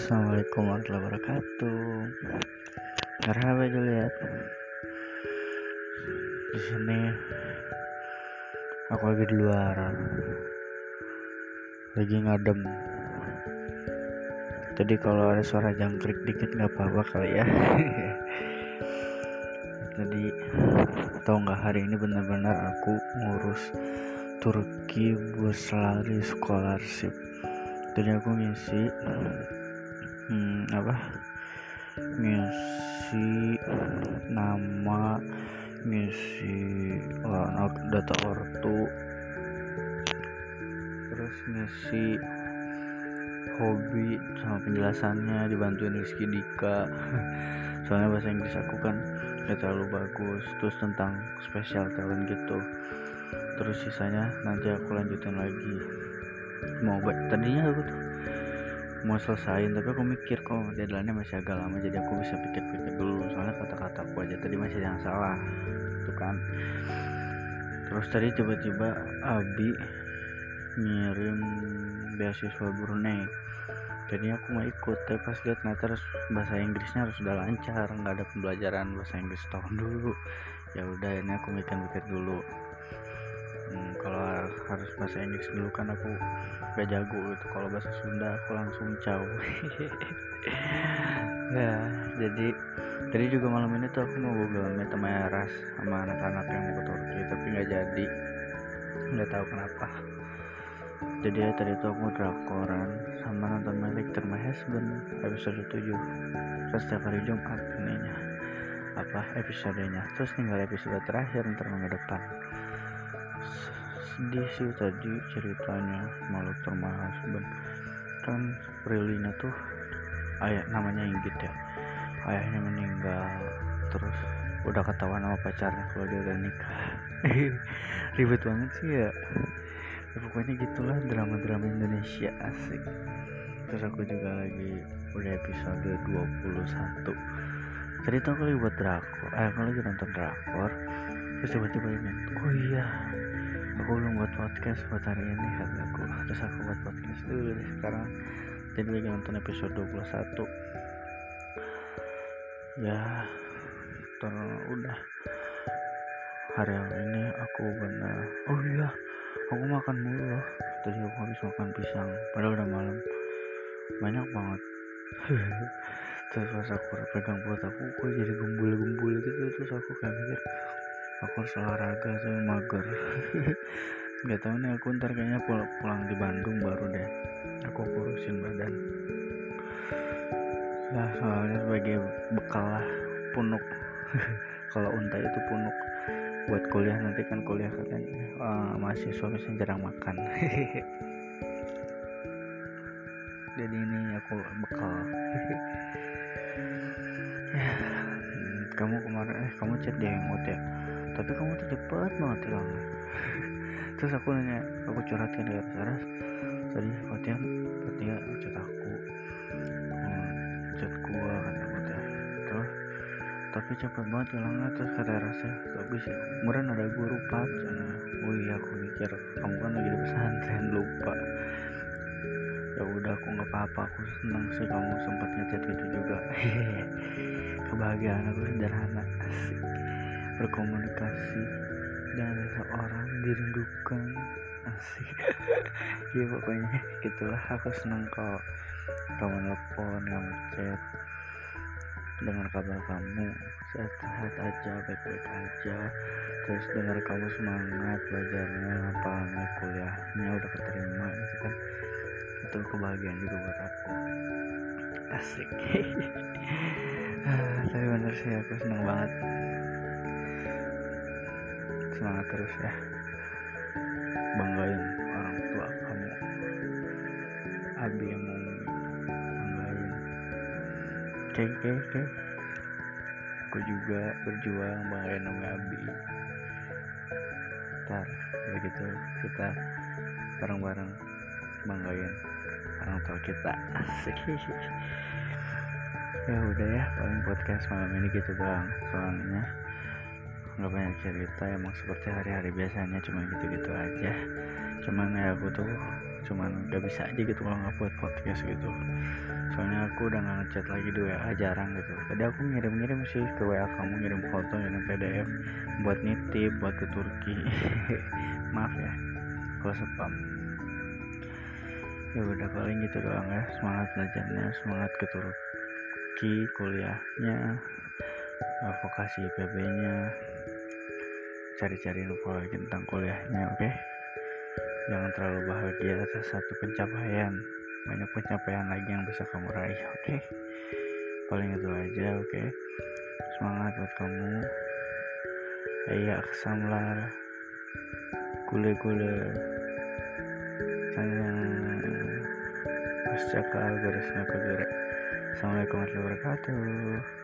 Assalamualaikum warahmatullahi wabarakatuh. Marhaba Juliet. Di sini aku lagi di luar. Lagi ngadem. Jadi kalau ada suara jangkrik dikit nggak apa-apa kali ya. Jadi tahu nggak hari ini benar-benar aku ngurus Turki Buslari Scholarship. Jadi aku ngisi hmm, apa? Ngisi nama ngisi uh, data ortu. Terus ngisi hobi sama penjelasannya dibantuin Rizky Dika. Soalnya bahasa Inggris aku kan gak terlalu bagus terus tentang special talent gitu. Terus sisanya nanti aku lanjutin lagi. Mau baik tadinya aku tuh mau selesaiin tapi aku mikir kok deadline masih agak lama jadi aku bisa pikir-pikir dulu. Soalnya kata-kata aku aja tadi masih yang salah itu kan. Terus tadi tiba-tiba Abi ngirim beasiswa Brunei. Jadi aku mau ikut tapi pas lihat ternyata harus bahasa Inggrisnya harus udah lancar nggak ada pembelajaran bahasa Inggris tahun dulu. Ya udah ini aku mikir-mikir dulu hmm, kalau harus bahasa Inggris dulu kan aku gak jago gitu. Kalau bahasa Sunda aku langsung caw. Ya jadi jadi juga malam ini tuh aku mau google meet sama sama anak-anak yang mau ke Turki tapi nggak jadi. Nggak tahu kenapa. Jadi ya tadi tuh aku drakoran sama nonton My Husband episode 7 terus setiap hari Jumat ininya apa episodenya. Terus tinggal episode terakhir ntar minggu depan sedih sih tadi ceritanya malu termahas ben. Kan Prilina tuh ayah namanya Inggit ya. Ayahnya meninggal terus udah ketahuan sama pacarnya kalau dia udah nikah. Ribet banget sih ya. ya pokoknya gitulah drama-drama Indonesia asik. Terus aku juga lagi udah episode 21 tadi tuh aku lagi buat drakor eh aku lagi nonton drakor. Terus tiba-tiba ini oh iya aku belum buat podcast buat hari ini kata aku terus aku buat podcast dulu deh. Sekarang jadi lagi nonton episode 21 ya ter udah. Hari ini aku benar oh iya aku makan mulu loh. Tadi aku habis makan pisang padahal udah malam. Banyak banget. Terus pas aku pegang perut aku kok jadi gembul-gembul gitu. Terus aku kayak mikir aku harus olahraga tuh mager. Nggak tahu nih aku ntar kayaknya pul pulang di Bandung baru deh. Aku kurusin badan. Nah soalnya sebagai bekal lah punuk. Kalau unta itu punuk. Buat kuliah nanti kan kuliah katanya uh, mahasiswa misalnya jarang makan. Jadi ini aku bekal. Ya kamu kemarin eh kamu chat dia yang ya tapi kamu tuh cepet banget hilangnya terus aku nanya aku curhatkan di atas aras tadi Fatia Fatia chat aku hmm, chat gua kata Fatia terus tapi cepet banget hilangnya terus kata Rasnya tapi sih kemudian ada guru lupa oh iya aku mikir kamu kan lagi di pesantren lupa. Ya udah aku nggak apa-apa aku senang sih kamu sempat ngechat itu juga. Kebahagiaan aku sederhana asik berkomunikasi dengan seseorang dirindukan. Asik. Ya pokoknya gitulah. Aku senang kalau kamu nelfon kamu chat dengan kabar kamu. Sehat-sehat aja baik-baik aja. Terus dengar kamu semangat belajarnya ngapalannya kuliahnya udah keterima gitu kan. Itu kebahagiaan juga buat aku. Asik. Tapi bener sih aku senang banget semangat terus ya. Banggain orang tua kamu. Abi yang mau banggain. Oke oke oke. Aku juga berjuang banggain sama Abi. Ntar begitu kita bareng-bareng banggain orang tua kita. Asik. Ya udah ya paling podcast malam ini gitu bang soalnya nggak banyak cerita emang seperti hari-hari biasanya cuman gitu-gitu aja. Cuman ya aku tuh cuman gak bisa aja gitu kalau nggak buat podcast gitu. Soalnya aku udah nggak ngechat lagi di WA jarang gitu. Tadi aku ngirim-ngirim sih ke WA kamu ngirim foto ngirim PDF buat nitip buat ke Turki. Maaf ya kalau spam ya udah paling gitu doang ya. Semangat belajarnya semangat ke Turki kuliahnya vokasi IPB nya cari-cari info lagi tentang kuliahnya oke? Okay? jangan terlalu bahagia atas satu pencapaian. Banyak pencapaian lagi yang bisa kamu raih oke? Okay? paling itu aja oke? Okay? semangat buat kamu. Iya kesamlar. Gule-gule. Saya pasca beresnya kegere Assalamualaikum warahmatullahi wabarakatuh